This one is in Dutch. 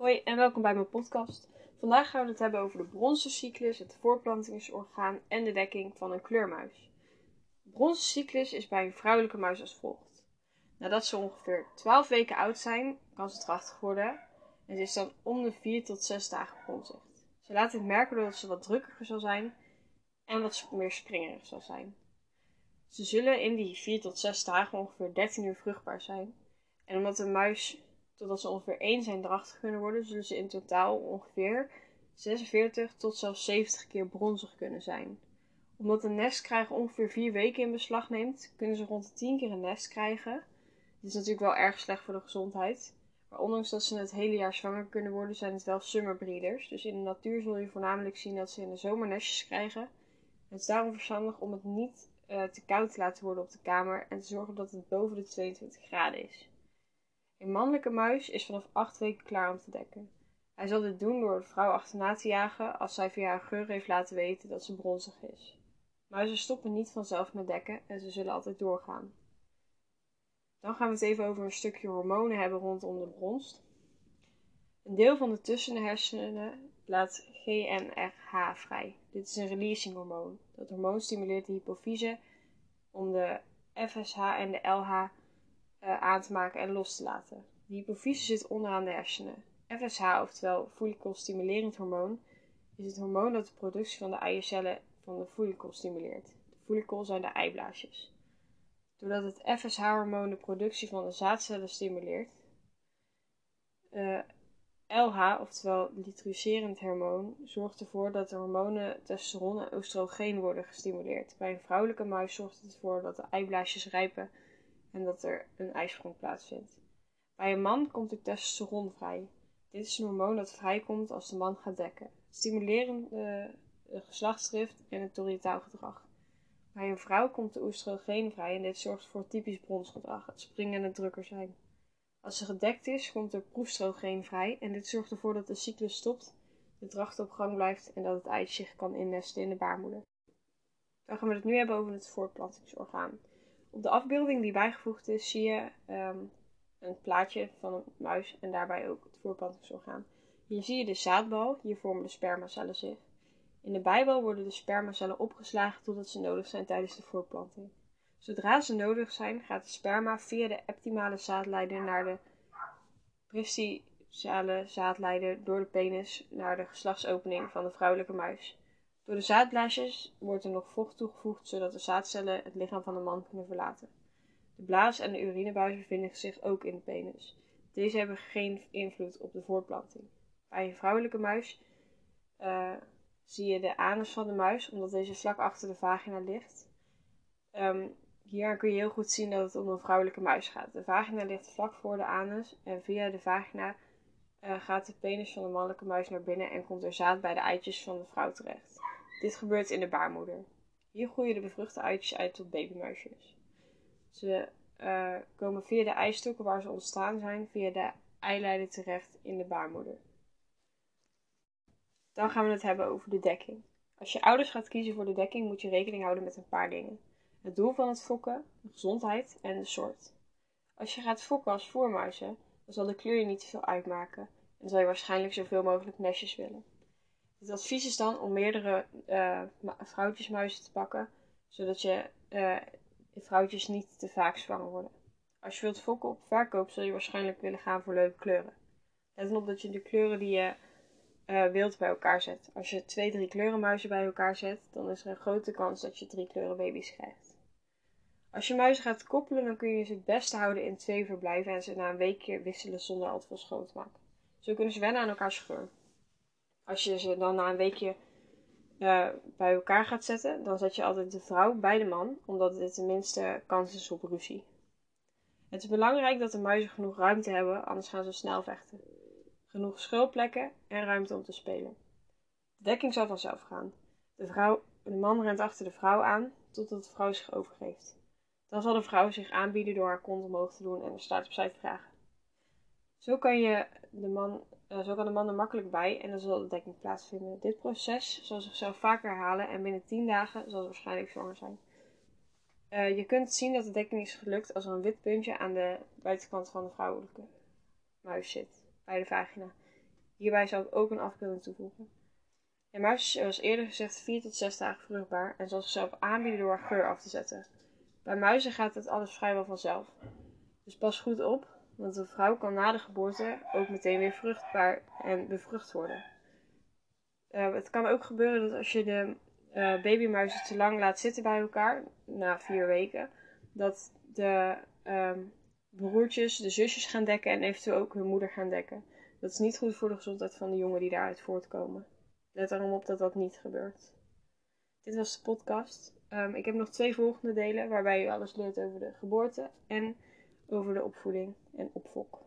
Hoi en welkom bij mijn podcast. Vandaag gaan we het hebben over de bronzencyclus, het voortplantingsorgaan en de dekking van een kleurmuis. De bronzencyclus is bij een vrouwelijke muis als volgt. Nadat ze ongeveer 12 weken oud zijn, kan ze drachtig worden en ze is dan om de 4 tot 6 dagen bronzig. Ze laat dit merken doordat ze wat drukkiger zal zijn en wat meer springerig zal zijn. Ze zullen in die 4 tot 6 dagen ongeveer 13 uur vruchtbaar zijn. En omdat de muis totdat ze ongeveer 1 zijn drachtig kunnen worden, zullen ze in totaal ongeveer 46 tot zelfs 70 keer bronzig kunnen zijn. Omdat een nest krijgen ongeveer 4 weken in beslag neemt, kunnen ze rond de 10 keer een nest krijgen. Dit is natuurlijk wel erg slecht voor de gezondheid. Maar ondanks dat ze het hele jaar zwanger kunnen worden, zijn het wel summerbreeders. Dus in de natuur zul je voornamelijk zien dat ze in de zomer nestjes krijgen. Het is daarom verstandig om het niet uh, te koud te laten worden op de kamer en te zorgen dat het boven de 22 graden is. Een mannelijke muis is vanaf 8 weken klaar om te dekken. Hij zal dit doen door de vrouw achterna te jagen als zij via haar geur heeft laten weten dat ze bronzig is. Muizen stoppen niet vanzelf met dekken en ze zullen altijd doorgaan. Dan gaan we het even over een stukje hormonen hebben rondom de bronst. Een deel van de tussenhersenen laat GNRH vrij. Dit is een releasing hormoon. Dat hormoon stimuleert de hypofyse om de FSH en de LH uh, aan te maken en los te laten. De hypofyse zit onderaan de hersenen. FSH, oftewel follicelstimulerend hormoon, is het hormoon dat de productie van de eicellen van de follicle stimuleert. De follicle zijn de eiblaasjes. Doordat het FSH-hormoon de productie van de zaadcellen stimuleert, uh, LH, oftewel litricerend hormoon, zorgt ervoor dat de hormonen testosteron en oestrogeen worden gestimuleerd. Bij een vrouwelijke muis zorgt het ervoor dat de eiblaasjes rijpen en dat er een ijsprong plaatsvindt. Bij een man komt er testosteron vrij. Dit is een hormoon dat vrijkomt als de man gaat dekken, stimulerende de geslachtsdrift en het toriëtaal gedrag. Bij een vrouw komt de oestrogeen vrij en dit zorgt voor typisch bronsgedrag, het springen en het drukker zijn. Als ze gedekt is, komt er proestrogeen vrij en dit zorgt ervoor dat de cyclus stopt, de dracht op gang blijft en dat het eitje zich kan innesten in de baarmoeder. Dan gaan we het nu hebben over het voortplantingsorgaan. Op de afbeelding die bijgevoegd is, zie je ehm, een plaatje van een muis en daarbij ook het voortplantingsorgaan. Hier zie je de zaadbal, hier vormen de spermacellen zich. In de bijbel worden de spermacellen opgeslagen totdat ze nodig zijn tijdens de voortplanting. Zodra ze nodig zijn, gaat de sperma via de optimale zaadleider naar de prestitiale zaadleider door de penis naar de geslachtsopening van de vrouwelijke muis. Door de zaadblaasjes wordt er nog vocht toegevoegd zodat de zaadcellen het lichaam van de man kunnen verlaten. De blaas en de urinebuis bevinden zich ook in de penis. Deze hebben geen invloed op de voortplanting. Bij een vrouwelijke muis uh, zie je de anus van de muis, omdat deze vlak achter de vagina ligt. Um, hier kun je heel goed zien dat het om een vrouwelijke muis gaat. De vagina ligt vlak voor de anus en via de vagina uh, gaat de penis van de mannelijke muis naar binnen en komt er zaad bij de eitjes van de vrouw terecht. Dit gebeurt in de baarmoeder. Hier groeien de bevruchte eitjes uit tot babymuisjes. Ze uh, komen via de eistokken waar ze ontstaan zijn, via de eileider terecht in de baarmoeder. Dan gaan we het hebben over de dekking. Als je ouders gaat kiezen voor de dekking, moet je rekening houden met een paar dingen. Het doel van het fokken, de gezondheid en de soort. Als je gaat fokken als voormuizen, dan zal de kleur je niet zoveel uitmaken en zal je waarschijnlijk zoveel mogelijk nestjes willen. Het advies is dan om meerdere uh, vrouwtjesmuizen te pakken, zodat je uh, vrouwtjes niet te vaak zwanger worden. Als je wilt fokken op verkoop, zul je waarschijnlijk willen gaan voor leuke kleuren. Let op dat je de kleuren die je uh, wild bij elkaar zet. Als je twee, drie kleurenmuizen bij elkaar zet, dan is er een grote kans dat je drie kleuren baby's krijgt. Als je muizen gaat koppelen, dan kun je ze het beste houden in twee verblijven en ze na een weekje wisselen zonder al te veel schoon te maken. Zo kunnen ze wennen aan elkaars geur. Als je ze dan na een weekje uh, bij elkaar gaat zetten, dan zet je altijd de vrouw bij de man, omdat dit de minste kans is op ruzie. Het is belangrijk dat de muizen genoeg ruimte hebben, anders gaan ze snel vechten genoeg schuilplekken en ruimte om te spelen. De dekking zal vanzelf gaan. De, vrouw, de man rent achter de vrouw aan totdat de vrouw zich overgeeft. Dan zal de vrouw zich aanbieden door haar kont omhoog te doen en de staart opzij te vragen. Zo kan, je de man, uh, zo kan de man er makkelijk bij en dan zal de dekking plaatsvinden. Dit proces zal zichzelf vaker herhalen en binnen 10 dagen zal ze waarschijnlijk zwanger zijn. Uh, je kunt zien dat de dekking is gelukt als er een wit puntje aan de buitenkant van de vrouwelijke muis zit bij de vagina. Hierbij zal ik ook een afbeelding toevoegen. Een muis is zoals eerder gezegd 4 tot 6 dagen vruchtbaar en zal zichzelf aanbieden door haar geur af te zetten. Bij muizen gaat het alles vrijwel vanzelf. Dus pas goed op, want een vrouw kan na de geboorte ook meteen weer vruchtbaar en bevrucht worden. Uh, het kan ook gebeuren dat als je de uh, babymuizen te lang laat zitten bij elkaar, na vier weken, dat de um, broertjes de zusjes gaan dekken en eventueel ook hun moeder gaan dekken. Dat is niet goed voor de gezondheid van de jongen die daaruit voortkomen. Let daarom op dat dat niet gebeurt. Dit was de podcast. Um, ik heb nog twee volgende delen waarbij u alles leert over de geboorte en over de opvoeding en opfok.